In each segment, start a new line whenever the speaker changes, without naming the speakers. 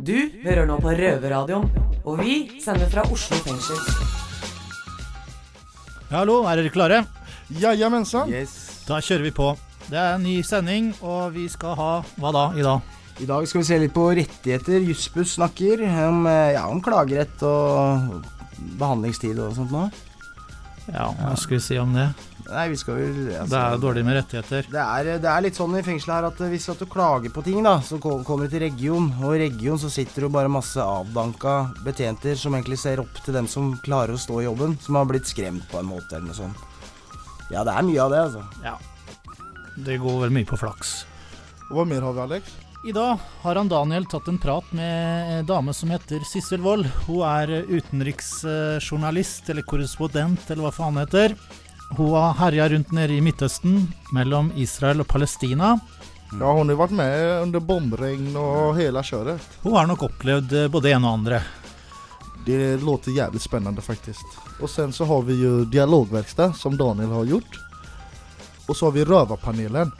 Du hører nå på Røverradioen, og vi sender fra Oslo fengsel.
Hallo, er dere klare?
Jajamensan.
Yes.
Da kjører vi på. Det er en ny sending, og vi skal ha hva da i dag?
I dag skal vi se litt på rettigheter. Jussbuss snakker om, eh, ja, om klagerett og behandlingstid og sånt noe.
Ja, hva skal vi si om det?
Nei, vi skal vel altså,
Det er dårlig med rettigheter.
Det er, det er litt sånn i fengselet her at hvis at du klager på ting, da, så kommer du til region. Og i region så sitter det bare masse avdanka betjenter som egentlig ser opp til dem som klarer å stå i jobben. Som har blitt skremt på en måte eller noe sånt. Ja, det er mye av det, altså.
Ja. Det går vel mye på flaks.
Og hva mer har vi, Alex?
I dag har han Daniel tatt en prat med en dame som heter Sissel Wold. Hun er utenriksjournalist, eller korrespondent, eller hva faen heter. Hun har herja rundt nede i Midtøsten, mellom Israel og Palestina.
Ja, hun har vært med under bomregn og hele kjøret.
Hun har nok opplevd eh, både en og andre.
Det låter jævlig spennende, faktisk. Og sen så har vi jo dialogverksted, som Daniel har gjort. Og så har vi Røverpanelen.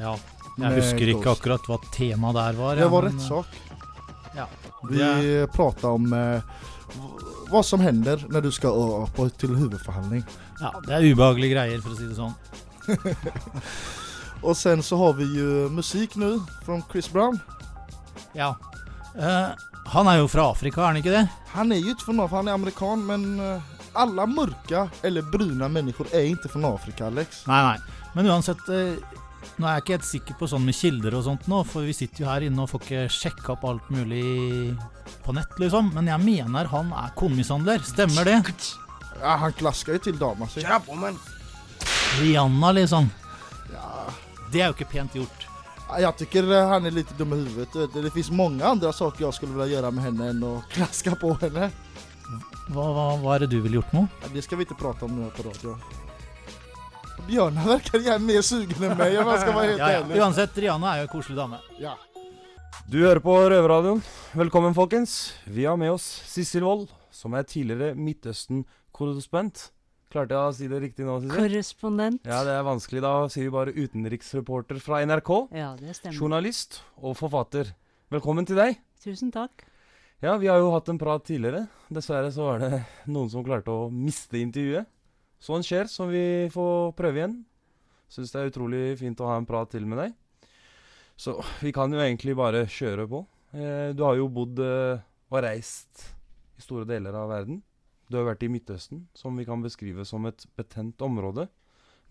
Ja. Jeg husker ikke akkurat hva temaet der var.
Det var rettssak. sak.
Ja.
Vi
Det
pratar om eh, vad som hender når du skal på, til hovedforhandling.
ja, det er ubehagelige greier, for å si det sånn.
og sen så har vi jo musik nå, fra Chris Brown.
Ja. Uh, han er jo fra Afrika, er han ikke det?
Han er jo ikke fra Afrika, han er amerikan men uh, alle mørke eller brune mennesker er ikke fra Afrika Alex.
Nei, nei. Men uansett, eh, nå er jeg ikke helt sikker på sånn med kilder og sånt nå, for vi sitter jo her inne og får ikke sjekka opp alt mulig på nett, liksom. Men jeg mener han er konemishandler. Stemmer det?
Ja, han klaska jo til dama si.
Kjør på, men.
Rihanna, liksom.
Ja,
Det er jo ikke pent gjort.
Jeg tycker eh, han er litt dum i huvudet. du. Det fins mange andre saker jeg skulle vilja gjøre med henne enn å klaske på henne.
Hva, hva, hva er det du ville gjort nå?
Det skal vi ikke prate om nå på radio. Björn verkar jeg mer sugen enn meg, om jeg skal være helt
Ja, ja.
ärlig.
Uansett, Rihanna er jo en koselig dame.
Ja.
Du hører på Røverradioen. Velkommen, folkens. Vi har med oss Sissel Wold, som er tidligere Midtøsten-korrespondent. Klarte jeg å si det riktig nå, Sissel?
Korrespondent.
Ja, det er vanskelig. Da sier vi bare utenriksreporter fra NRK.
Ja, det stemmer.
Journalist og forfatter. Velkommen til deg.
Tusen takk.
Ja, vi har jo hatt en prat tidligere. Dessverre så var det noen som klarte å miste intervjuet. Sånn skjer, så vi får prøve igjen. Syns det er utrolig fint å ha en prat til med deg. Så vi kan jo egentlig bare kjøre på. Eh, du har jo bodd eh, og reist i store deler av verden. Du har vært i Midtøsten, som vi kan beskrive som et betent område.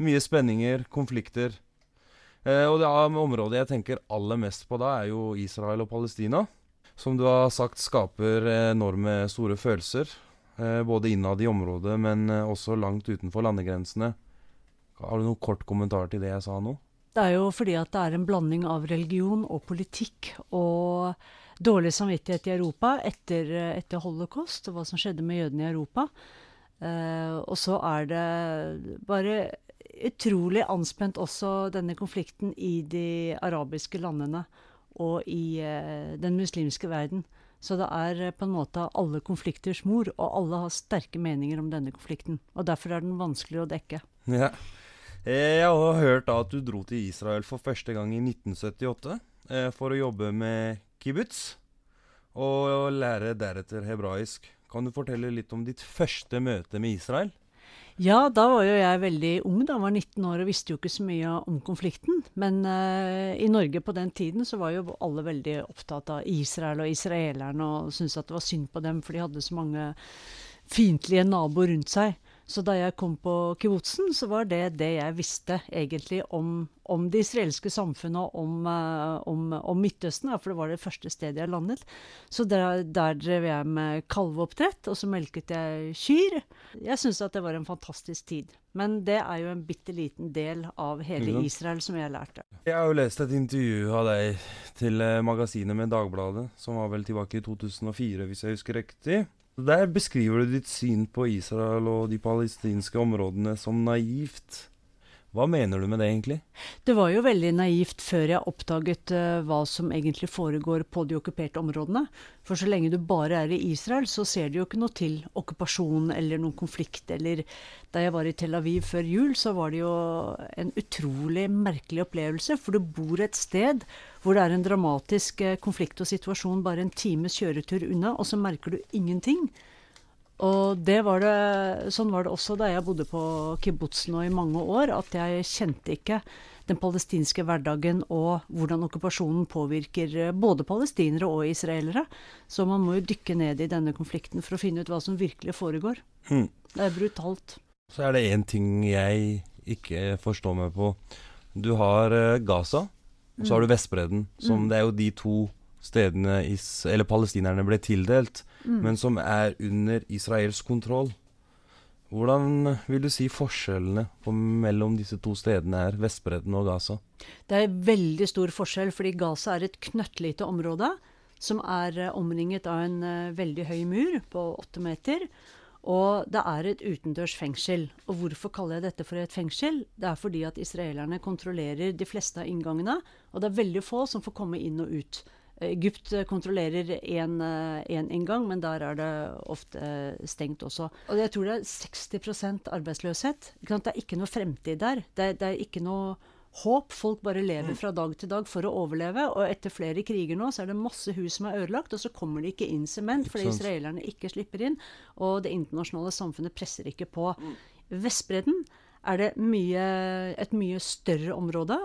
Mye spenninger, konflikter. Eh, og det området jeg tenker aller mest på da, er jo Israel og Palestina som du har sagt skaper enorme store følelser. Eh, både innad i området, men eh, også langt utenfor landegrensene. Har du noen kort kommentar til det jeg sa nå?
Det er jo fordi at det er en blanding av religion og politikk og dårlig samvittighet i Europa etter, etter holocaust og hva som skjedde med jødene i Europa. Uh, og så er det bare utrolig anspent også denne konflikten i de arabiske landene og i uh, den muslimske verden. Så det er eh, på en måte alle konflikters mor, og alle har sterke meninger om denne konflikten. Og derfor er den vanskelig å dekke.
Ja. Eh, Jeg har hørt at du dro til Israel for første gang i 1978 eh, for å jobbe med kibbutz og lære deretter hebraisk. Kan du fortelle litt om ditt første møte med Israel?
Ja, da var jo jeg veldig ung, da var 19 år og visste jo ikke så mye om konflikten. Men uh, i Norge på den tiden så var jo alle veldig opptatt av Israel og israelerne og syntes at det var synd på dem, for de hadde så mange fiendtlige naboer rundt seg. Så da jeg kom på kibbutzen, så var det det jeg visste egentlig om, om det israelske samfunnet og om, eh, om, om Midtøsten, for det var det første stedet jeg landet. Så der, der drev jeg med kalveoppdrett, og så melket jeg kyr. Jeg syns at det var en fantastisk tid. Men det er jo en bitte liten del av hele Israel som jeg lærte.
Jeg har jo lest et intervju av deg til eh, magasinet med Dagbladet, som var vel tilbake i 2004, hvis jeg husker riktig. Der beskriver du ditt syn på Israel og de palestinske områdene som naivt. Hva mener du med det, egentlig?
Det var jo veldig naivt før jeg oppdaget uh, hva som egentlig foregår på de okkuperte områdene. For så lenge du bare er i Israel, så ser du jo ikke noe til okkupasjon eller noen konflikt. Eller da jeg var i Tel Aviv før jul, så var det jo en utrolig merkelig opplevelse. For du bor et sted hvor det er en dramatisk uh, konflikt og situasjon bare en times kjøretur unna, og så merker du ingenting. Og det var det, sånn var det også da jeg bodde på kibbutzen nå i mange år, at jeg kjente ikke den palestinske hverdagen og hvordan okkupasjonen påvirker eh, både palestinere og israelere. Så man må jo dykke ned i denne konflikten for å finne ut hva som virkelig foregår.
Mm.
Det er brutalt.
Så er det én ting jeg ikke forstår meg på. Du har uh, Gaza, og så har du Vestbredden. Som
Mm.
Det er jo de to stedene is eller palestinerne ble tildelt,
Mm.
men som er under israelsk kontroll. Hvordan vil du si forskjellene på, mellom disse to stedene er, Vestbredden og Gaza?
Det er veldig stor forskjell, fordi Gaza er et knøttlite område som er eh, omringet av en eh, veldig høy mur på åtte meter. Og det er et utendørs fengsel. Og hvorfor kaller jeg dette for et fengsel? Det er fordi at israelerne kontrollerer de fleste av inngangene, og det er veldig få som får komme inn og ut. Egypt eh, kontrollerer én inngang, men der er det ofte eh, stengt også. Og jeg tror det er 60 arbeidsløshet. Det er ikke noe fremtid der. Det er, det er ikke noe håp. Folk bare lever fra dag til dag for å overleve. Og etter flere kriger nå, så er det masse hus som er ødelagt, og så kommer det ikke inn sement fordi israelerne ikke slipper inn. Og det internasjonale samfunnet presser ikke på. Vestbredden er det mye, et mye større område.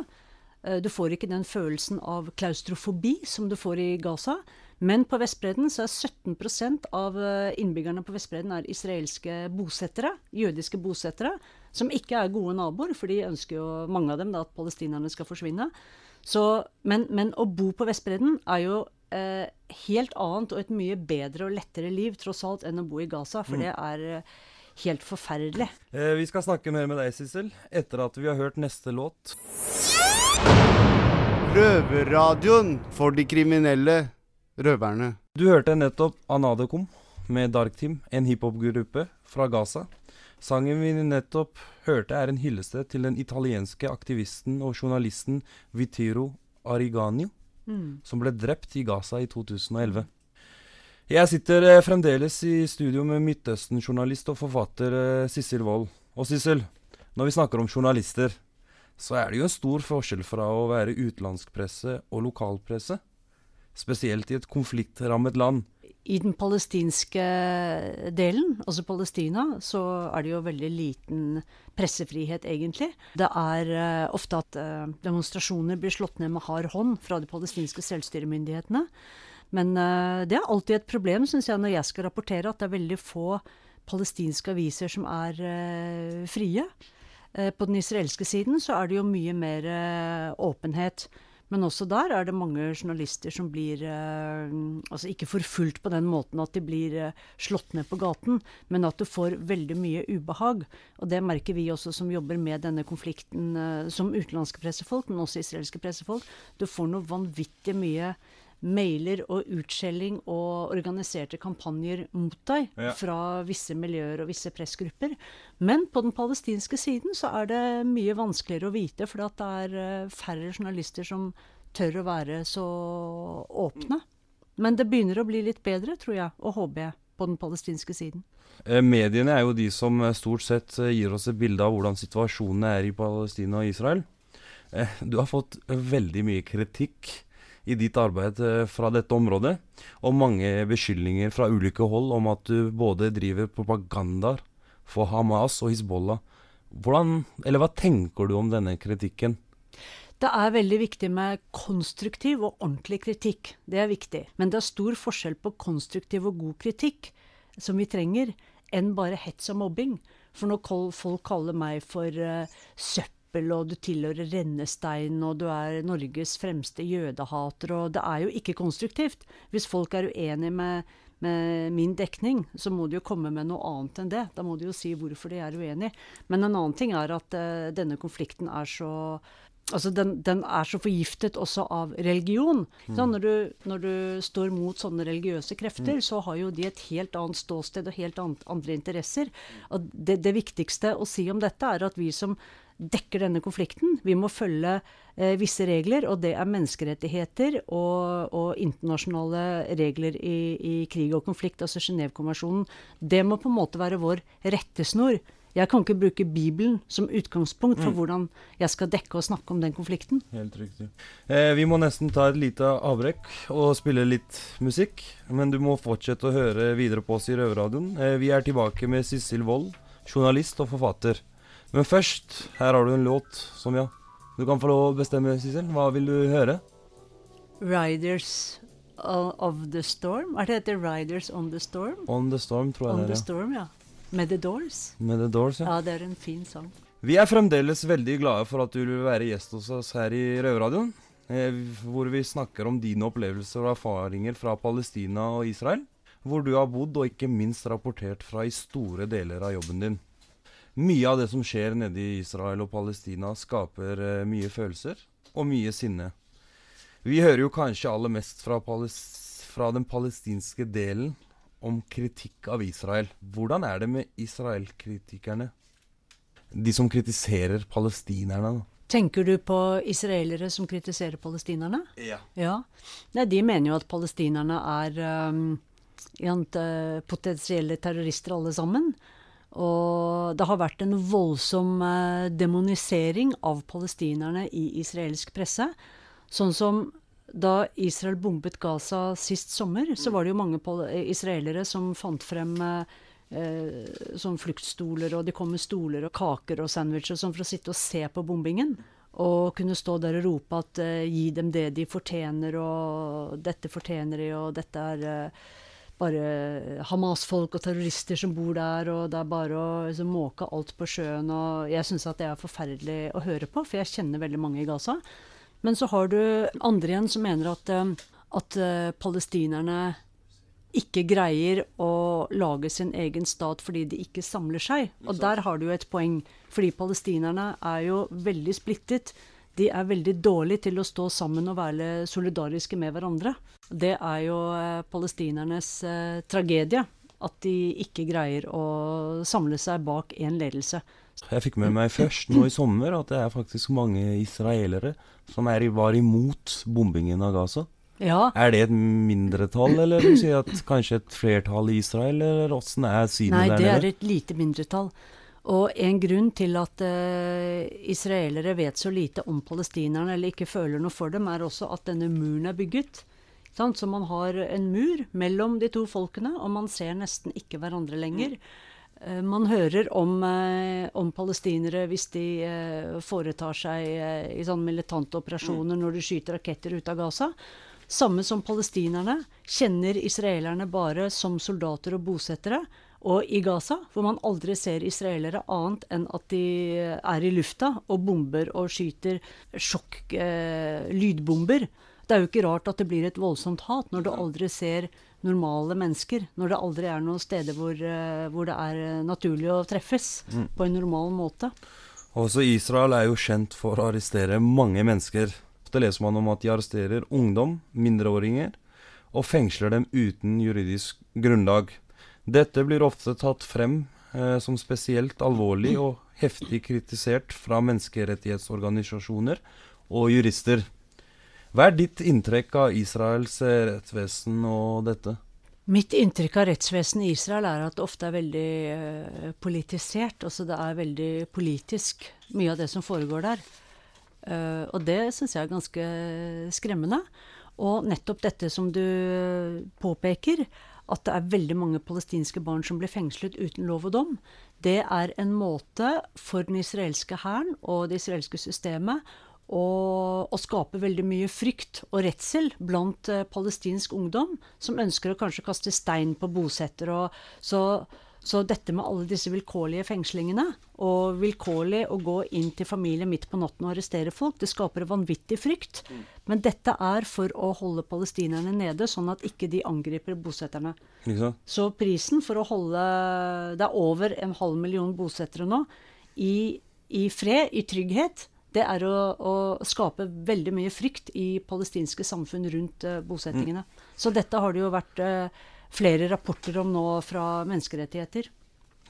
Eh, Du får ikke den følelsen av klaustrofobi som du får i Gaza. Men på Vestbredden så er 17 av eh, innbyggerne på Vestbredden er israelske bosettere, jødiske bosettere, som ikke er gode naboer, for de ønsker jo, mange av dem, da, at palestinerne skal forsvinne. Så, men, men å bo på Vestbredden er jo eh, helt annet og et mye bedre og lettere liv, tross alt, enn å bo i Gaza, for det er eh, helt forferdelig.
Eh, vi skal snakke mer med deg, Sissel, etter at vi har hørt neste låt.
Røverradioen for de kriminelle røverne.
Du hørte nettopp Anadekom med Dark Team, en hiphop-gruppe fra Gaza. Sangen vi nettopp hørte er en hyllest til den italienske aktivisten og journalisten Vitiro Ariganio, som ble drept i Gaza i 2011. Jeg sitter eh, fremdeles i studio med Midtøsten-journalist og forfatter eh, Sissel Wold. Og Sissel, når vi snakker om journalister, så er det jo en stor forskjell fra å være utenlandskpresse og lokalpresse. Spesielt i et konfliktrammet land.
I den palestinske delen, altså Palestina, så er det jo veldig liten pressefrihet, egentlig. Det er uh, ofte at uh, demonstrasjoner blir slått ned med hard hånd fra de palestinske selvstyremyndighetene. Men uh, det er alltid et problem, syns jeg, når jeg skal rapportere, at det er veldig få palestinske aviser som er frie. Eh, på den israelske siden så er det jo mye mer eh, åpenhet. Men også der er det mange journalister som blir eh, altså ikke forfulgt på den måten at de blir slått ned på gaten, men at du får veldig mye ubehag. Og det merker vi også som jobber med denne konflikten som utenlandske pressefolk, men også israelske pressefolk. Du får noe vanvittig mye mailer og utskjelling og organiserte kampanjer mot deg
Ja.
fra visse miljøer og visse pressgrupper. Men på den palestinske siden så er det mye vanskeligere å vite, for det er eh, færre journalister som tør å være så åpne. Men det begynner å bli litt bedre, tror jeg, og håper jeg, på den palestinske siden.
Eh, mediene er jo de som eh, stort sett gir oss et bilde av hvordan situasjonen er i Palestina og Israel. Du har fått veldig mye kritikk i ditt arbeid eh, fra dette området, og mange beskyldninger fra ulike hold om at du både driver propagandaer for Hamas og Hizbollah. Hvordan, eller hva tenker du om denne kritikken?
Det er veldig viktig med konstruktiv og ordentlig kritikk. Det er viktig. Men det er stor forskjell på konstruktiv og god kritikk, som vi trenger, enn bare hets og mobbing. For når folk kaller meg for uh, søppel, og du tilhører rennestein, og du er Norges fremste jødehater, og det er jo ikke konstruktivt. Hvis folk er uenig med, med min dekning, så må de jo komme med noe annet enn det. Da må de jo si hvorfor de er uenig. Men en annen ting er at uh, denne konflikten er så Altså den, den er så forgiftet også av religion. Mm. når, du, når du står mot sånne religiøse krefter, så har jo de et helt annet ståsted og helt andre interesser. Og det, det viktigste å si om dette er at vi som dekker denne konflikten. Vi må følge eh, visse regler, og det er menneskerettigheter og, og internasjonale regler i, i, krig og konflikt, altså Genévekonvensjonen. Det må på en måte være vår rettesnor. Jeg kan ikke bruke Bibelen som utgangspunkt for mm. hvordan jeg skal dekke og snakke om den konflikten.
Helt riktig. Eh, vi må nesten ta et lite avbrekk og spille litt musikk. Men du må fortsette å høre videre på oss i Røverradioen. Eh, vi er tilbake med Sissel Wold, journalist og forfatter. Men først, her har du en låt som ja, du kan få lov å bestemme, Sissel. Hva vil du høre?
'Riders of the Storm'? Er det heter 'Riders on the Storm'?
On the Storm, tror jeg
on
det
er. The storm, ja. Med The Doors.
Med The Doors, ja.
ja. Det er en fin sang.
Vi er fremdeles veldig glade for at du vil være gjest hos oss her i Røverradioen. Eh, hvor vi snakker om dine opplevelser og erfaringer fra Palestina og Israel. Hvor du har bodd og ikke minst rapportert fra i store deler av jobben din. Mye av det som skjer nede i Israel og Palestina, skaper eh, mye følelser og mye sinne. Vi hører jo kanskje aller mest fra, fra, den palestinske delen om kritikk av Israel. Hvordan er det med Israel-kritikerne? De som kritiserer palestinerne, da?
Tenker du på israelere som kritiserer palestinerne?
Ja.
ja. Nei, de mener jo at palestinerne er um, potensielle terrorister alle sammen. Og det har vært en voldsom eh, demonisering av palestinerne i israelsk presse. Sånn som da Israel bombet Gaza sist sommer, så var det jo mange israelere som fant frem eh, eh, sånn fluktstoler, og de kom med stoler og kaker og sandwicher sånn for å sitte og se på bombingen. Og kunne stå der og rope at eh, gi dem det de fortjener, og dette fortjener de, og dette er eh, bare Hamas-folk og terrorister som bor der, og det er bare å liksom, måke alt på sjøen. og Jeg syns at det er forferdelig å høre på, for jeg kjenner veldig mange i Gaza. Men så har du andre igjen som mener at, eh, at uh, palestinerne ikke greier å lage sin egen stat fordi de ikke samler seg. Og der har du jo et poeng, fordi palestinerne er jo veldig splittet de er veldig dårlige til å stå sammen og være solidariske med hverandre. Det er jo eh, palestinernes eh, tragedie. At de ikke greier å samle seg bak én ledelse.
Jeg fikk med meg først nå i sommer at det er faktisk mange israelere som er, var imot bombingen av Gaza.
Ja.
Er det et mindretall, eller vil du si at kanskje et flertall i Israel, eller åssen er synet
der
nede?
Nei, det er et lite mindretall. Og en grunn til at uh, israelere vet så lite om palestinerne, eller ikke føler noe for dem, er også at denne muren er bygget. Sant? Så man har en mur mellom de to folkene, og man ser nesten ikke hverandre lenger. Uh, man hører om, uh, om, palestinere hvis de foretar seg i sånne militante operasjoner når de skyter raketter ut av Gaza. Samme som palestinerne kjenner israelerne bare som soldater og bosettere. Og i Gaza, hvor man aldri ser israelere annet enn at de er i lufta og bomber og skyter sjokk eh, lydbomber. Det er jo ikke rart at det blir et voldsomt hat når du aldri ser normale mennesker. Når det aldri er noen steder hvor, eh, hvor det er naturlig å treffes mm. på en normal måte.
Også Israel er jo kjent for å arrestere mange mennesker. Ofte leser man om at de arresterer ungdom, mindreåringer, og fengsler dem uten juridisk grunnlag. Dette blir ofte tatt frem eh, som spesielt alvorlig og heftig kritisert fra menneskerettighetsorganisasjoner og jurister. Hva er ditt inntrykk av Israels rettsvesen og dette?
Mitt inntrykk av rettsvesenet i Israel er at det ofte er veldig eh, politisert. Altså det er veldig politisk, mye av det som foregår der. Uh, og det syns jeg er ganske skremmende. Og nettopp dette som du påpeker, at det er veldig mange palestinske barn som blir fengslet uten lov og dom, det er en måte for den israelske hæren og det israelske systemet å, å, skape veldig mye frykt og redsel blant uh, palestinsk ungdom, som ønsker å kanskje kaste stein på bosettere. Så så dette med alle disse vilkårlige fengslingene, og vilkårlig å gå inn til familien midt på natten og arrestere folk, det skaper vanvittig frykt. Mm. Men dette er for å holde palestinerne nede, sånn at ikke de angriper bosetterne. Så prisen for å holde Det er over en halv million bosettere nå i, i fred, i trygghet. Det er å, å, skape veldig mye frykt i palestinske samfunn rundt uh, bosettingene. Mm. Så dette har det jo vært uh, flere rapporter om nå fra menneskerettigheter.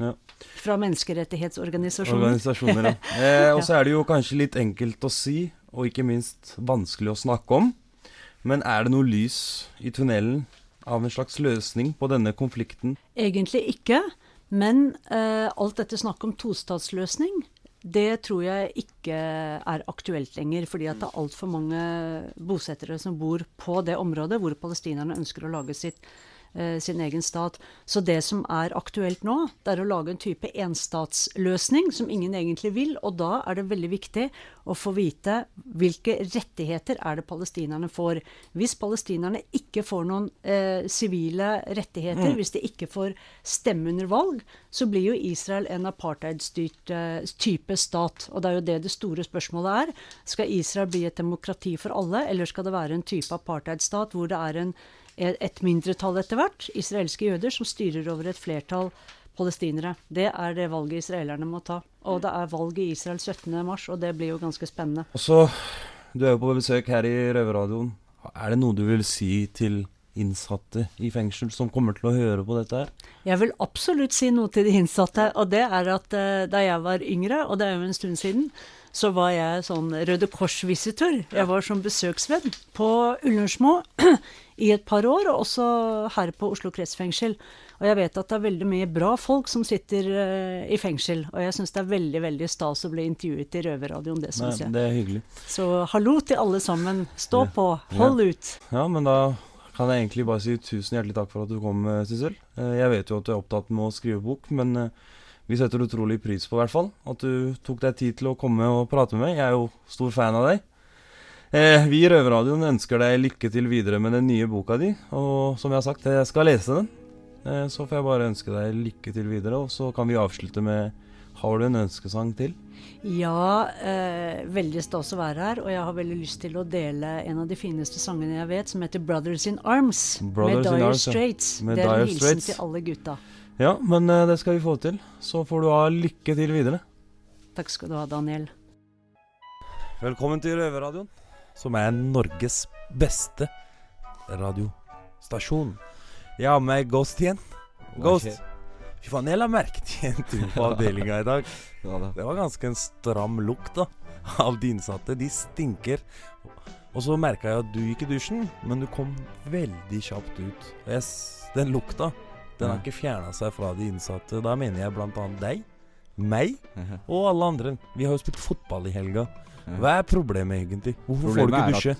Ja.
Fra menneskerettighetsorganisasjoner.
Organisasjoner, ja. Eh, og så er det jo kanskje litt enkelt å si, og ikke minst vanskelig å snakke om. Men er det noe lys i tunnelen av en slags løsning på denne konflikten?
Egentlig ikke. Men eh, alt dette snakket om tostatsløsning, det tror jeg ikke er aktuelt lenger. Fordi at det er altfor mange bosettere som bor på det området hvor palestinerne ønsker å lage sitt sin egen stat. Så det som er aktuelt nå, det er å lage en type enstatsløsning som ingen egentlig vil. Og da er det veldig viktig å få vite hvilke rettigheter er det palestinerne får. Hvis palestinerne ikke får noen eh, sivile rettigheter,
Mm.
hvis de ikke får stemme under valg, så blir jo Israel en apartheidstyrt eh, type stat. Og det er jo det det store spørsmålet er. Skal Israel bli et demokrati for alle, eller skal det være en type apartheidstat hvor det er en, et mindretall etter hvert, israelske jøder, som styrer over et flertall palestinere? Det er det valget israelerne må ta. Og det er valg i Israel 17. mars, og det blir jo ganske spennende.
Og så, du er jo på besøk her i Røverradioen. Er det noe du vil si til innsatte i fengsel som kommer til å høre på dette her?
Jeg vil absolutt si noe til de innsatte, og det er at eh, da jeg var yngre, og det er jo en stund siden, så var jeg sånn Røde Kors-visitor. Jeg var som besøksvenn på Ullersmo i et par år, og også her på Oslo kretsfengsel. Og jeg vet at det er veldig mye bra folk som sitter uh, i fengsel, og jeg syns det er veldig veldig stas å bli intervjuet i Røverradioen, det syns jeg.
det er hyggelig.
Så hallo til alle sammen. Stå
Ja.
på, hold ut.
Ja, men da kan jeg egentlig bare si tusen hjertelig takk for at du kom, eh, Sissel. Eh, Jeg vet jo at du er opptatt med å skrive bok, men eh, vi setter utrolig pris på i hvert fall at du tok deg tid til å komme og prate med meg. Jeg er jo stor fan av deg. Eh, vi i Røverradioen ønsker deg lykke til videre med den nye boka di. Og som jeg har sagt, jeg skal lese den. Eh, så får jeg bare ønske deg lykke til videre, og så kan vi avslutte med Har du en ønskesang til?
Ja, eh, veldig stas å være her, og jeg har veldig lyst til å dele en av de fineste sangene jeg vet, som heter 'Brothers in Arms'
Brothers
med
Dyer.
Straits.
Med
det er en hilsen
Straits.
til alle gutta.
Ja, men eh, det skal vi få til. Så får du ha lykke til videre.
Takk skal du ha, Daniel.
Velkommen til Røverradioen, som er Norges beste radiostasjon. Jeg har med Ghost igjen. Ghost. Fy faen, jeg la merke til en ting på avdelinga i dag.
Ja da.
Det var ganske en stram lukt da, av de innsatte. De stinker. Og så merka jeg at du gikk i dusjen, men du kom veldig kjapt ut. Yes, den lukta, den har ikke fjerna seg fra de innsatte. Da mener jeg annet deg, meg og alle andre. Vi har jo spilt fotball i helga. Hva er problemet egentlig? Hvorfor
Problemet
får du ikke dusje?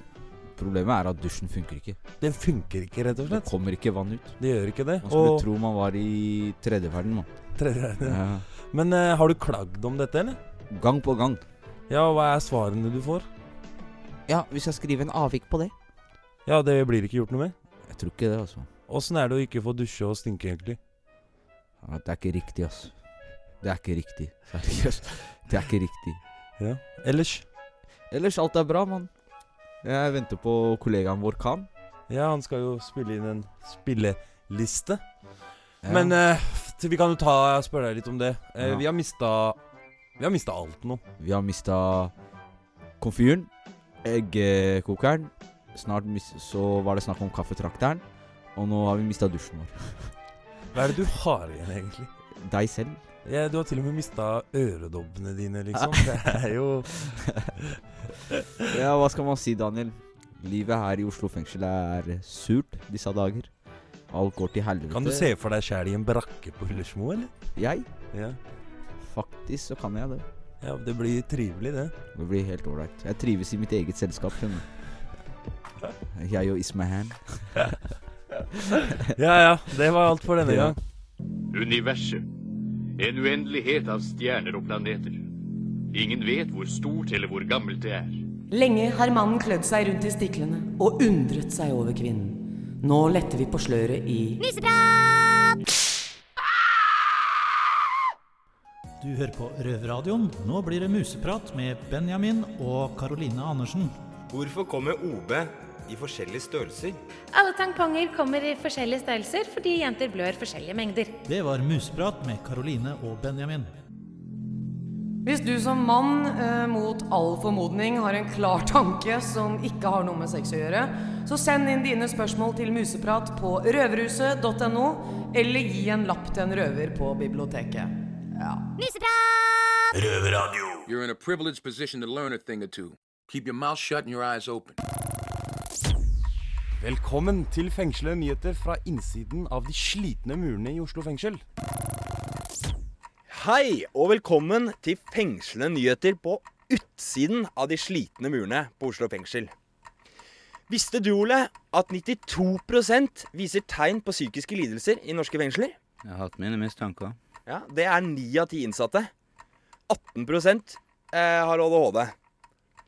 Problemet er at dusjen funker ikke.
Den funker ikke, rett og slett.
Det kommer ikke vann ut.
Det gjør ikke det.
Man skulle
Og
tro man var i tredje verden, mann.
Tredje-
Ja.
Men uh, har du klagd om dette, eller?
Gang på gang.
Ja, hva er svarene du får?
Ja, hvis jeg skriver en avvik på det
Ja, det blir ikke gjort noe med.
Jeg tror ikke det, altså.
Åssen er det å ikke få dusje og stinke, egentlig?
Ja, det er ikke riktig, altså. Det er ikke riktig. Seriøst. Det er ikke riktig.
Ja. Ellers?
Ellers, alt er bra, mann. Jeg venter på kollegaen vår Khan.
Ja, han skal jo spille inn en spilleliste.
Ja.
Men eh, vi kan jo ta spørre deg litt om det. Eh,
Ja.
Vi har mista Vi har mista alt nå.
Vi har mista komfyren, eggkokeren. Snart mis så var det snakk om kaffetrakteren. Og nå har vi mista dusjen vår.
Hva er det du har igjen, egentlig?
Deg selv.
Ja, du har til og med mista øredobbene dine, liksom. Det er jo
Ja, hva skal man si, Daniel? Livet her i Oslo fengsel er surt disse dager. Alt går til helvete.
Kan du se for deg sjæl i en brakke på Ullersmo, eller?
Jeg?
Ja.
Faktisk så kan jeg det.
ja, det blir trivelig, det.
Det blir helt ålreit. Jeg trives i mitt eget selskap. Jeg og Ismahan.
Ja ja, det var alt for denne gang.
Universet. En uendelighet av stjerner og planeter. Ingen vet hvor stort eller hvor gammelt det er.
Lenge har mannen klødd seg rundt i stiklene og undret seg over kvinnen. Nå letter vi på sløret i
Du hører på Røverradioen. Nå blir det museprat med Benjamin og Karoline Andersen.
Hvorfor kommer OB i forskjellige størrelser?
Alle tamponger kommer i forskjellige størrelser fordi jenter blør forskjellige mengder.
Det var museprat med Karoline og Benjamin.
Hvis du som mann eh, mot all formodning har en klar tanke som ikke har noe med sex å gjøre, så send inn dine spørsmål til museprat på røverhuset.no, eller gi en lapp til en røver på biblioteket. Ja. Museprat!
Røverradio. You're in a privileged position to learn a thing or two. Keep your mouth shut and your eyes open.
Velkommen til fengslede nyheter fra innsiden av de slitne murene i Oslo fengsel.
Hei, og velkommen til fengslende nyheter på utsiden av de slitne murene på Oslo fengsel. Visste du, Ole, at 92% viser tegn på psykiske lidelser i norske fengsler?
Jeg har hatt mine mistanker.
Ja, Det er ni av ti innsatte. 18 eh, har ADHD.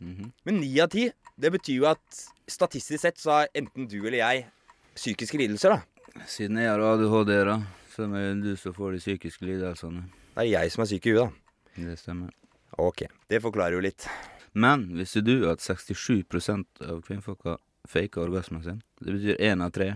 Mhm.
Men ni av ti, det betyr jo at statistisk sett så har enten du eller jeg psykiske lidelser, da.
Siden jeg har ADHD, da, så er det du som får de psykiske lidelsene.
Det er jeg som er syk i huet, da.
Det stemmer.
Ok, det forklarer jo litt.
Men visste du at 67% av kvinnfolka faker orgasmen sin? Det betyr én av tre.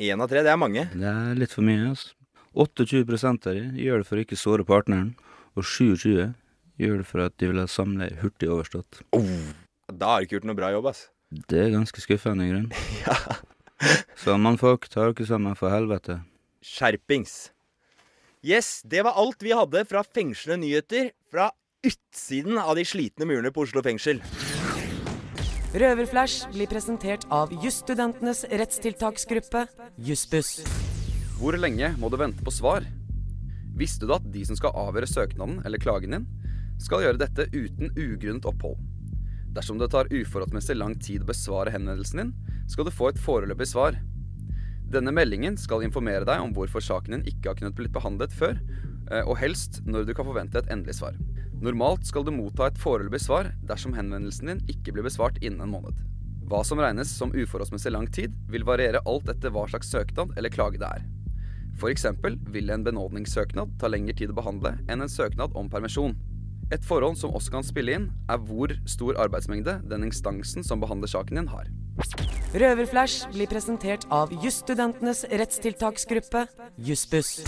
Én av tre, det er mange.
Det er litt for mye, altså. 28 av de gjør det for å ikke såre partneren, og 27 gjør det for at de vil ha samleie hurtig overstått.
Oh, da har du ikke gjort noe bra jobb, ass.
Det er ganske skuffende, i grunnen. ja. Sammenfolk, ta dere sammen, for helvete.
Skjerpings. Yes, det var alt vi hadde fra fengslende nyheter fra utsiden av de slitne murene på Oslo fengsel.
Røverflash blir presentert av jusstudentenes rettstiltaksgruppe, Jussbuss.
Hvor lenge må du vente på svar? Visste du at de som skal avgjøre søknaden eller klagen din, skal gjøre dette uten ugrunnet opphold? Dersom det tar uforholdsmessig lang tid å besvare henvendelsen din, skal du få et foreløpig svar. Denne meldingen skal informere deg om hvorfor saken din ikke har kunnet blitt behandlet før, eh, og helst når du kan forvente et endelig svar. Normalt skal du motta et foreløpig svar dersom henvendelsen din ikke blir besvart innen en måned. Hva som regnes som uforholdsmessig lang tid, vil variere alt etter hva slags søknad eller klage det er. Eksempel vil en benådningssøknad ta lengre tid å behandle enn en søknad om permisjon. Et forhold som også kan spille inn, er hvor stor arbeidsmengde den instansen som behandler saken din, har.
Røverflash blir presentert av jusstudentenes rettstiltaksgruppe, Jussbuss.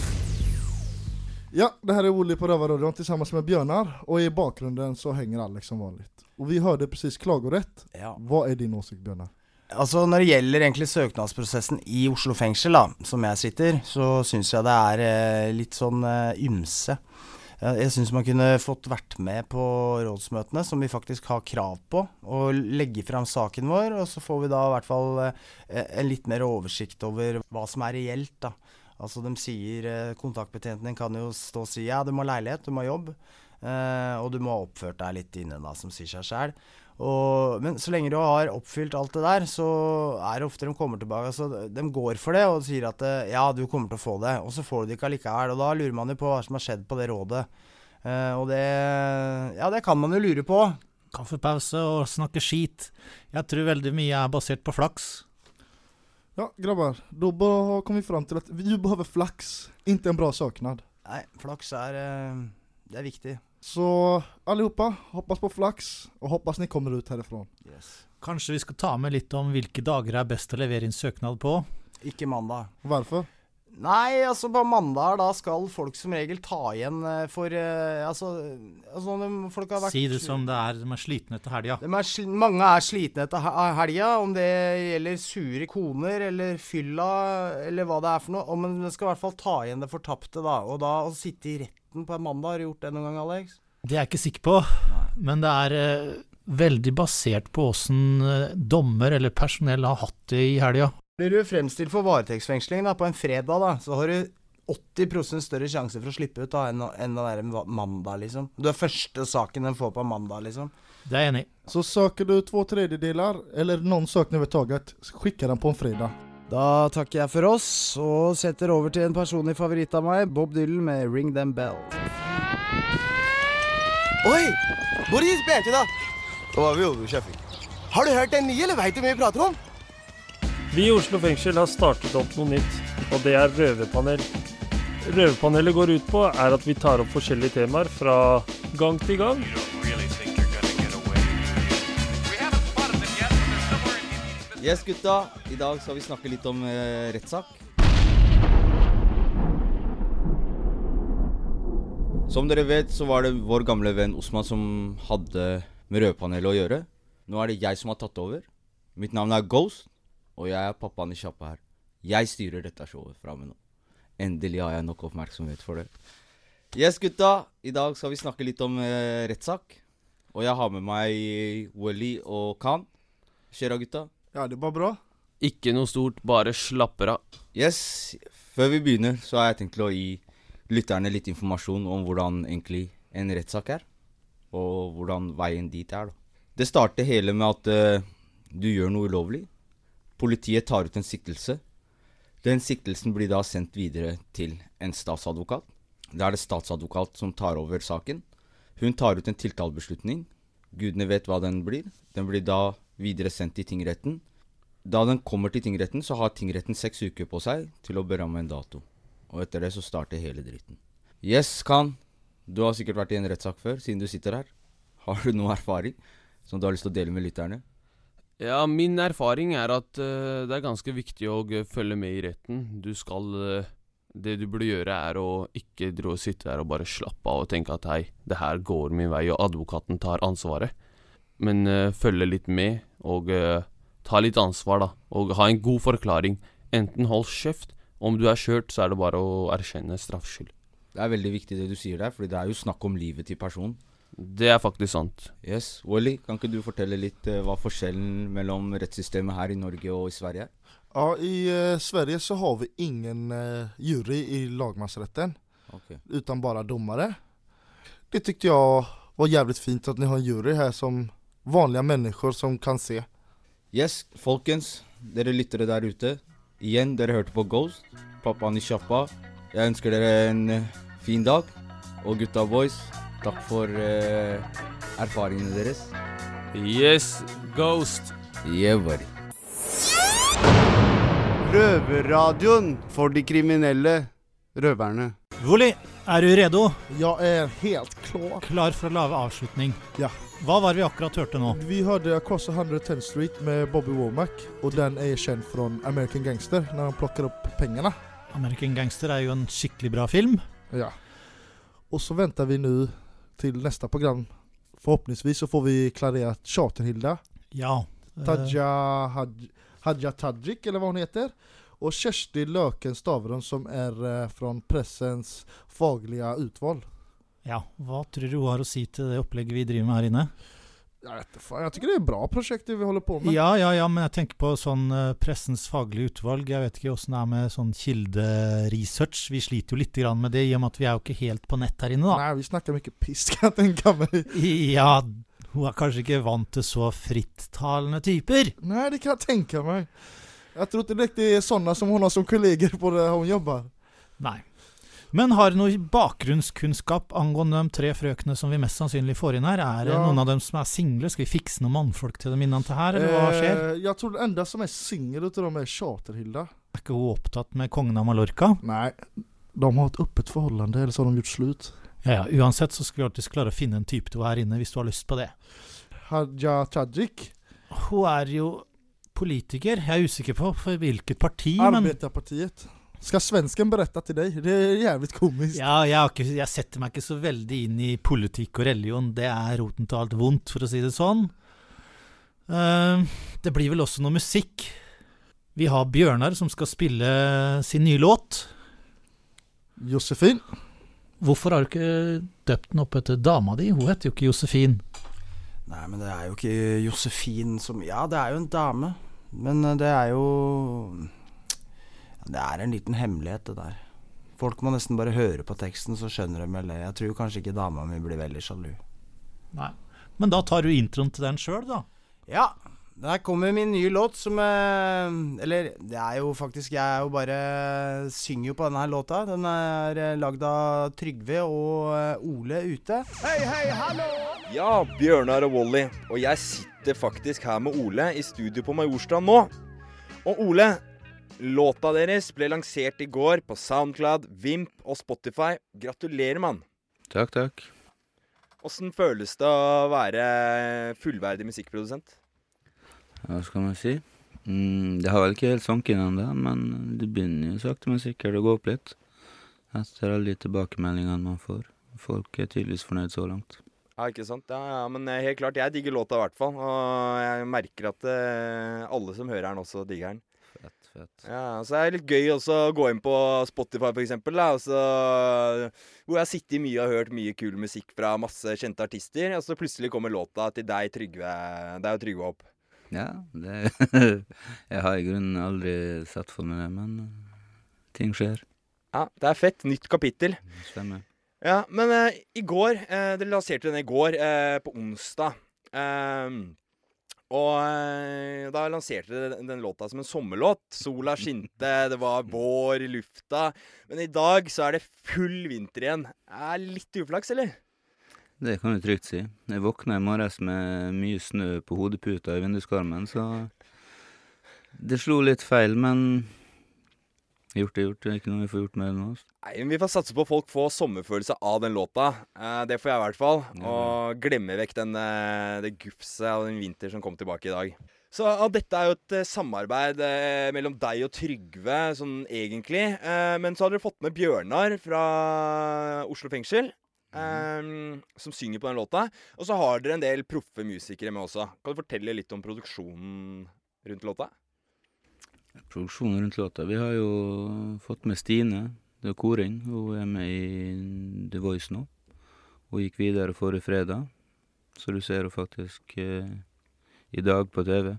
Ja, det her er Olli på Rövarradion tillsammans med Bjørnar, og i bakgrunnen så henger Alex som vanlig. Og vi hørte precis klagorätt.
Ja.
Hva er din åsikt Bjørnar?
Altså Når det gjelder egentlig søknadsprosessen i Oslo fengsel, da, som jeg sitter, så syns jeg det er eh, litt sånn eh, ymse. Jeg syns man kunne fått vært med på rådsmøtene, som vi faktisk har krav på, og legge fram saken vår. Og så får vi da i hvert fall eh, en litt mer oversikt over hva som er reelt, da. Altså de sier eh, Kontaktbetjenten kan jo stå og si ja, du må ha leilighet, du må ha jobb. eh, og du må ha oppført deg litt inne, da, som sier seg sjæl. Men så lenge du har oppfylt alt det der, så er det ofte de kommer tilbake. Altså, de går for det og sier at eh, ja, du kommer til å få det, og så får du det ikke allikevel. Og da lurer man jo på hva som har skjedd på det rådet. Uh, og det Ja, det kan man jo lure på.
Kaffepause og snakke skit. Jeg tror veldig mye er basert på flaks.
Ja grabbar, Da bara kom vi fram til at vi behøver flaks, ikke en bra søknad.
Nei, flaks er eh, Det er viktig.
Så allihopa, hoppas på flaks, og hoppas ni kommer ut härifrån.
Kanskje vi skal ta med litt om hvilke dager er best å levere inn søknad på?
Ikke mandag.
Hvorfor?
Nei, altså på mandag da skal folk som regel ta igjen eh, for uh, Altså, altså folk har vært
Si det som det er, de er slitne etter helga.
Er mange er slitne etter he- helga, om det gjelder sure koner eller fylla eller hva det er for noe. Men de skal i hvert fall ta igjen det fortapte, da. Og da å sitte i retten på en mandag, har du gjort det noen gang, Alex?
Det er jeg ikke sikker på, men det er eh, veldig basert på åssen eh, dommer eller personell har hatt det i helga.
Blir du fremstilt for varetektsfengsling da, på en fredag, da, så har du 80% større sjanse for å slippe ut da, enn, enn den der ma- mandag, liksom. Du er første saken den får på mandag, liksom.
Det er jeg enig i.
Så søker du to tredjedeler, eller noen sökning överhuvudtaget, skikker den på en fredag.
Da takker jeg for oss, og setter over til en personlig favoritt av meg, Bob Dylan med 'Ring Them Bell'.
Oi! Boris Bete da. Hva vi du, sjef? Har du hørt den nye, eller veit du hva vi prater om?
Vi i Oslo fengsel har startet opp noe nytt, og det er røverpanel. Røverpanelet går ut på er at vi tar opp forskjellige temaer fra gang til gang.
Yes, gutta. I dag skal vi snakke litt om eh, rettssak. Som dere vet, så var det vår gamle venn Osman som hadde med Rødpanelet å gjøre. Nå er det jeg som har tatt over. Mitt navn er Ghost, og jeg er pappaen i sjappa her. Jeg styrer dette showet fra meg nå. Endelig har jeg nok oppmerksomhet for det. Yes, gutta. I dag skal vi snakke litt om eh, rettssak. Og jeg har med meg Wally og Khan. Skjer'a, gutta?
Ja, det bare bra.
Ikke noe stort, bare slapper av.
Yes. Før vi begynner, så har jeg tenkt til å gi lytterne litt informasjon om hvordan egentlig en rettssak er. Og hvordan veien dit er, da. Det starter hele med at uh, du gjør noe ulovlig. Politiet tar ut en siktelse. Den siktelsen blir da sendt videre til en statsadvokat. Da er det statsadvokat som tar over saken. Hun tar ut en tiltalebeslutning. Gudene vet hva den blir. Den blir da videre sendt til tingretten. Da den kommer til tingretten, så har tingretten seks uker på seg til å beramme en dato. Og etter det så starter hele dritten. Yes, Khan. Du har sikkert vært i en rettssak før, siden du sitter her. Har du noe erfaring som du har lyst til å dele med lytterne?
Ja, min erfaring er at uh, det er ganske viktig å følge med i retten. Du skal uh, Det du burde gjøre, er å ikke dro og sitte der og bare slappe av og tenke at hei, det her går min vei, og advokaten tar ansvaret. Men uh, følge litt med, og eh, ta litt ansvar, da. Og ha en god forklaring. Enten hold kjeft. Om du er kjørt, så er det bare å erkjenne straffskyld.
Det er veldig viktig det du sier der, fordi det er jo snakk om livet til personen.
Det er faktisk sant.
Yes, Wally, kan ikke du fortelle litt eh, hva forskjellen mellom rettssystemet her i Norge og i Sverige er?
Ja, i eh, Sverige så har vi ingen eh, jury i lagmannsretten,
okay.
Utan bare dommere. Det tykte jeg var jævlig fint at ni har en jury her som vanliga mennesker som kan se.
Yes, folkens, dere lyttere der ute. Igjen, dere hørte på Ghost, pappaen i sjappa. Jeg ønsker dere en eh, fin dag. Og gutta boys, takk for uh, erfaringene deres.
Yes, Ghost.
Yeah, buddy.
Røverradioen for de kriminelle røverne.
Woli, er du redo?
Jeg er helt klar.
Klar for å lage avslutning.
Ja.
Hva var det vi akkurat hørte nå?
Vi hørte Across 110 Street med Bobby Womack Og den er kjent fra American Gangster når han plukker opp pengene.
American Gangster er jo en skikkelig bra film.
Ja. Og så venter vi nå til neste program. Forhåpentligvis så får vi klarert Charterhilda.
Ja. Taja
Tadja Had Hadja Tadjik eller hva hun heter. Og Kjersti Løken Stavron som er fra pressens faglige utval.
Ja, hva tror du hun har å si til det opplegget vi driver med her inne?
Jeg vet ikke, jeg tenker det är bra prosjekt det vi holder på med.
Ja, ja, ja, men jeg tenker på sånn eh, pressens faglige utvalg. Jeg vet ikke åssen det er med sånn kilderesearch. Vi sliter jo litt med det, i og med at vi er jo ikke helt på nett her inne, da.
Nei, vi snakker mye pisk, jeg tenker meg.
Ja, hun er kanskje ikke vant til så frittalende typer.
Nei, det kan jeg tenke meg. Jeg tror ikke det er sånne som hun har som kolleger på det hun jobber.
Nei. Men har du noe bakgrunnskunnskap angående de tre frøkene som vi mest sannsynlig får inn her? Er det
Ja.
noen av dem som er single? Skal vi fikse noen mannfolk til dem innan til her, eller hva skjer?
Eh, jag tror den enda som er singel utav dem er Charterhilda.
Er ikke hun opptatt med kongen av Mallorca?
Nei, de har et åpent forhold, eller så har de gjort slut.
Ja, ja, uansett så skal vi alltid klare å finne en type til henne her inne, hvis du har lyst på det.
Haja Tajik?
Hun er jo politiker. Jeg er usikker på for hvilket parti, men
Arbetarpartiet. Ska svensken berätta till dig? Det är jävligt komiskt.
Ja, jeg, har ikke, jeg setter meg ikke så veldig inn i politikk og religion. Det er roten til alt vondt, for å si det sånn. Uh, det blir vel også noe musikk. Vi har Bjørnar som skal spille sin nye låt.
Josefin.
Hvorfor har du ikke døpt den opp etter dama di? Hun heter jo ikke Josefin.
Nei, men det er jo ikke Josefin som Ja, det er jo en dame. Men eh, det er jo Det er en liten hemmelighet, det der. Folk må nesten bare høre på teksten, så skjønner de vel det. Jeg tror kanskje ikke dama mi blir veldig sjalu.
Nei. Men da tar du introen til den sjøl, da.
Ja. Der kommer min nye låt som eh, Eller det er jo faktisk Jeg er jo bare synger jo på denne låta. Den er eh, lagd av Trygve og eh, Ole ute.
Hei, hei, hallo! Ja, Bjørnar og Wally. Og jeg sitter faktisk her med Ole i studio på Majorstad nå. Og Ole, låta deres ble lansert i går på Soundcloud, Vimp og Spotify. Gratulerer, mann.
Takk, takk.
Åssen føles det å være fullverdig musikkprodusent?
Hva skal man si? Mm, det har vel ikke helt sunket inn ennå, men det begynner jo sakte, men sikkert å gå opp litt. Etter alle de tilbakemeldingene man får. folk er tydeligvis fornøyd så langt.
Ja, ikke sant? Ja, ja, men eh, helt klart, jeg digger låta i hvert fall. Og jeg merker at eh, alle som hører den, også digger den.
Fett.
Ja, så er det litt gøy også å gå inn på Spotify, for eksempel, da, og hvor jeg har sittet mye og hørt mye kul musikk fra masse kjente artister, og så plutselig kommer låta til deg, Trygve, Det er jo Trygve opp.
Ja, det Jeg har i grunnen aldri sett for meg det, men eh, ting skjer.
Ja, det er fett. Nytt kapittel.
Stemmer.
Ja, men uh, i går uh, Dere lanserte den i går, uh, på onsdag. Ehm, og eh, da lanserte dere den, den låta som en sommerlåt. Sola skinte, det var vår i lufta. Men i dag så er det full vinter igjen. Er litt uflaks, eller?
Det kan du trygt si. Jeg våkna i morges med mye snø på hodeputa i vinduskarmen, så det slo litt feil, men gjort er gjort. Det er ikke noe vi får gjort med det nå. altså.
Nei, men Vi får satse på at folk får sommerfølelse av den låta. Eh, det får jeg i hvert fall. Og glemme vekk den, eh, det gufset av den vinter som kom tilbake i dag. Så ja, Dette er jo et eh, samarbeid eh, mellom deg og Trygve, sånn egentlig. Men så har dere fått med Bjørnar fra Oslo fengsel. Mm. som synger på den låta. Og så har dere en del proffe musikere med også. Kan du fortelle litt om produksjonen rundt låta?
Produksjonen rundt låta. Vi har jo fått med Stine. Det er koring. Hun er med i The Voice nå. Hun gikk videre forrige fredag, så du ser henne faktisk eh, i dag på TV.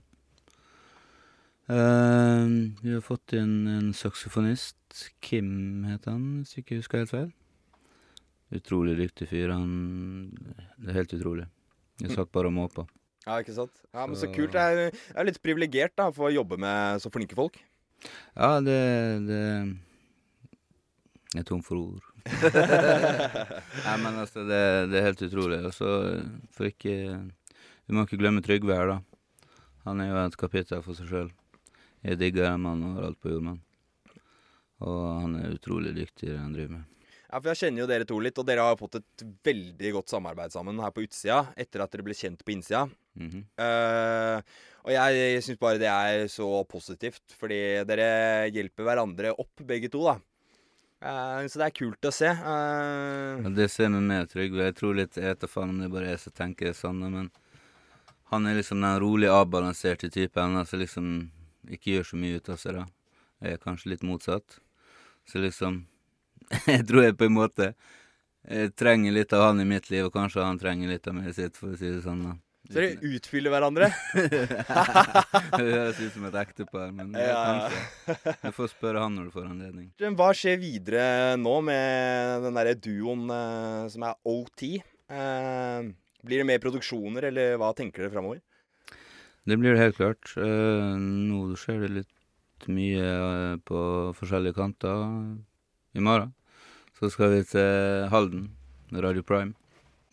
Eh, vi har fått inn en saksofonist. Kim heter han, hvis jeg ikke husker helt feil. Utrolig dyktig fyr. Han Det er helt utrolig. Jeg satt bare og måpa.
Ja, ikke sant? Ja, men Så
Så-
kult. Jeg er, jeg er litt privilegert da, for å jobbe med så flinke folk.
Ja, det, det Jeg er tom for ord. Nei, men altså, det, det er helt utrolig. Og så for ikke Vi må ikke glemme Trygve her, da. Han er jo et kapittel for seg sjøl. Jeg digger den mannen overalt på jord, mann. Og han er utrolig dyktig i det han driver med.
Ja, for Jeg kjenner jo dere to litt, og dere har fått et veldig godt samarbeid sammen her på utsida etter at dere ble kjent på innsida.
Mm
-hmm. uh, og jeg, jeg syns bare det er så positivt, fordi dere hjelper hverandre opp, begge to, da. Uh, så det er kult å se.
Uh... Det ser vi med Trygve. Jeg tror litt Jeg vet faen om det bare er jeg som tenker det sånn, men han er liksom den rolig avbalanserte typen som liksom ikke gjør så mye ut av seg, da. Jeg er kanskje litt motsatt. Så liksom Jeg tror jeg på en måte jeg trenger litt av han i mitt liv, og kanskje han trenger litt av meg sitt, for å si det sånn. da.
så dere utfyller hverandre.
det høres ut som et ektepar, men ja, kanskje. Du får spørre han når du får anledning.
Hva skjer videre nå med den derre duoen eh, som er OT? Eh, blir det mer produksjoner, eller hva tenker dere framover?
Det blir det helt klart. Eh, nå skjer det litt mye på forskjellige kanter. I morgen så skal vi til Halden, Radio Prime.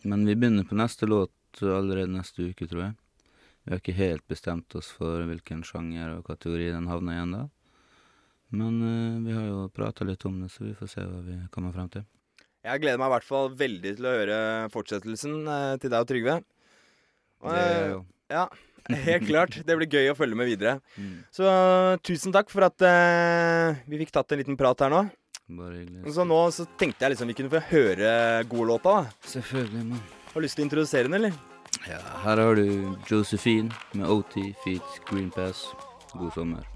Men vi begynner på neste låt allerede neste uke, tror jeg. Vi har ikke helt bestemt oss for hvilken sjanger og kategori den havner igjen da. Men uh, vi har jo prata litt om det, så vi får se hva vi kommer frem til.
Jeg gleder meg i hvert fall veldig til å høre fortsettelsen uh, til deg og Trygve. Og,
jeg
eh. Ja, helt klart. Det blir gøy å følge med videre.
Mm.
Så tusen takk for at vi fikk tatt en liten prat her nå.
Bare hyggelig.
Så nå så tenkte jeg liksom vi kunne få høre godlåta.
Selvfølgelig, mann.
Har du lyst til å introdusere den, eller?
Ja, her har du Josephine med OT feat Green Pass. God sommer.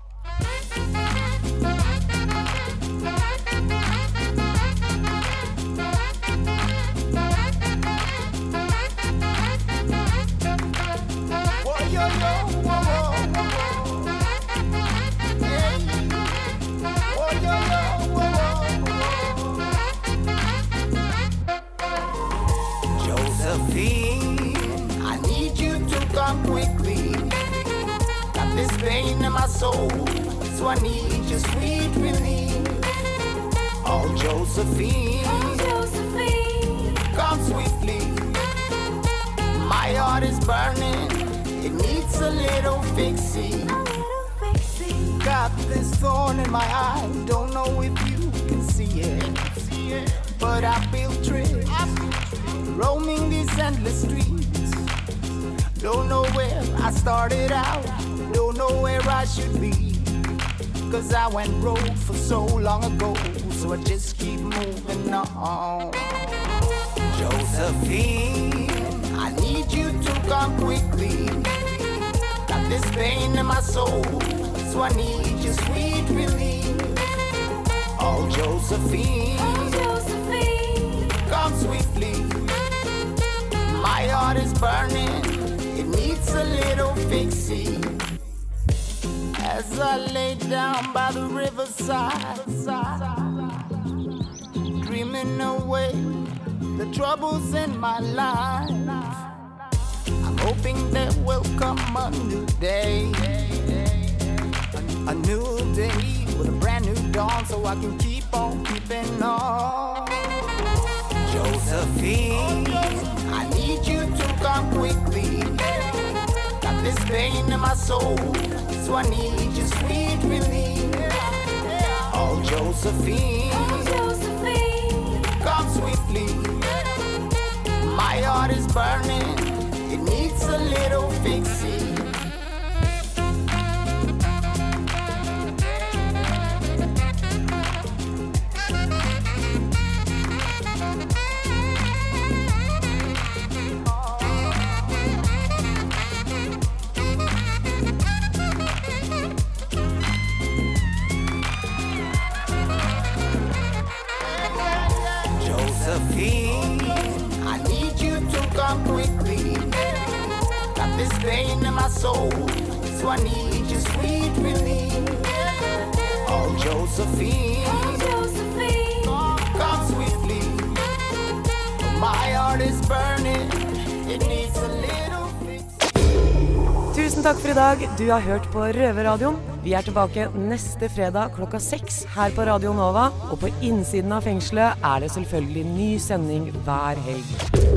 Little fixing. Got this thorn in my eye, don't know if you can see it. But I feel tricked, roaming these endless streets. Don't know where I started out, don't know where I should be. Cause I went rogue for so long ago, so I just keep moving on. Josephine, I need you to come quickly. This pain in my soul, so I need your sweet relief. Oh, Josephine, come swiftly. My heart is burning, it needs a little fixing. As I lay down by the riverside, dreaming away the troubles in my life. Hoping there will come a new day, a, a new day with a brand new dawn, so I can keep on keeping on. Josephine, I need you to come quickly. Got this pain in my soul, so I need your sweet relief. Oh, Josephine, oh, come swiftly. My heart is burning, it needs a little fixing. Josephine, come swiftly. My heart is burning, it needs a little
Tusen takk for i dag. Du har hørt på Røverradioen. Vi er tilbake neste fredag klokka seks her på Radio Nova. Og på innsiden av fengselet er det selvfølgelig ny sending hver helg.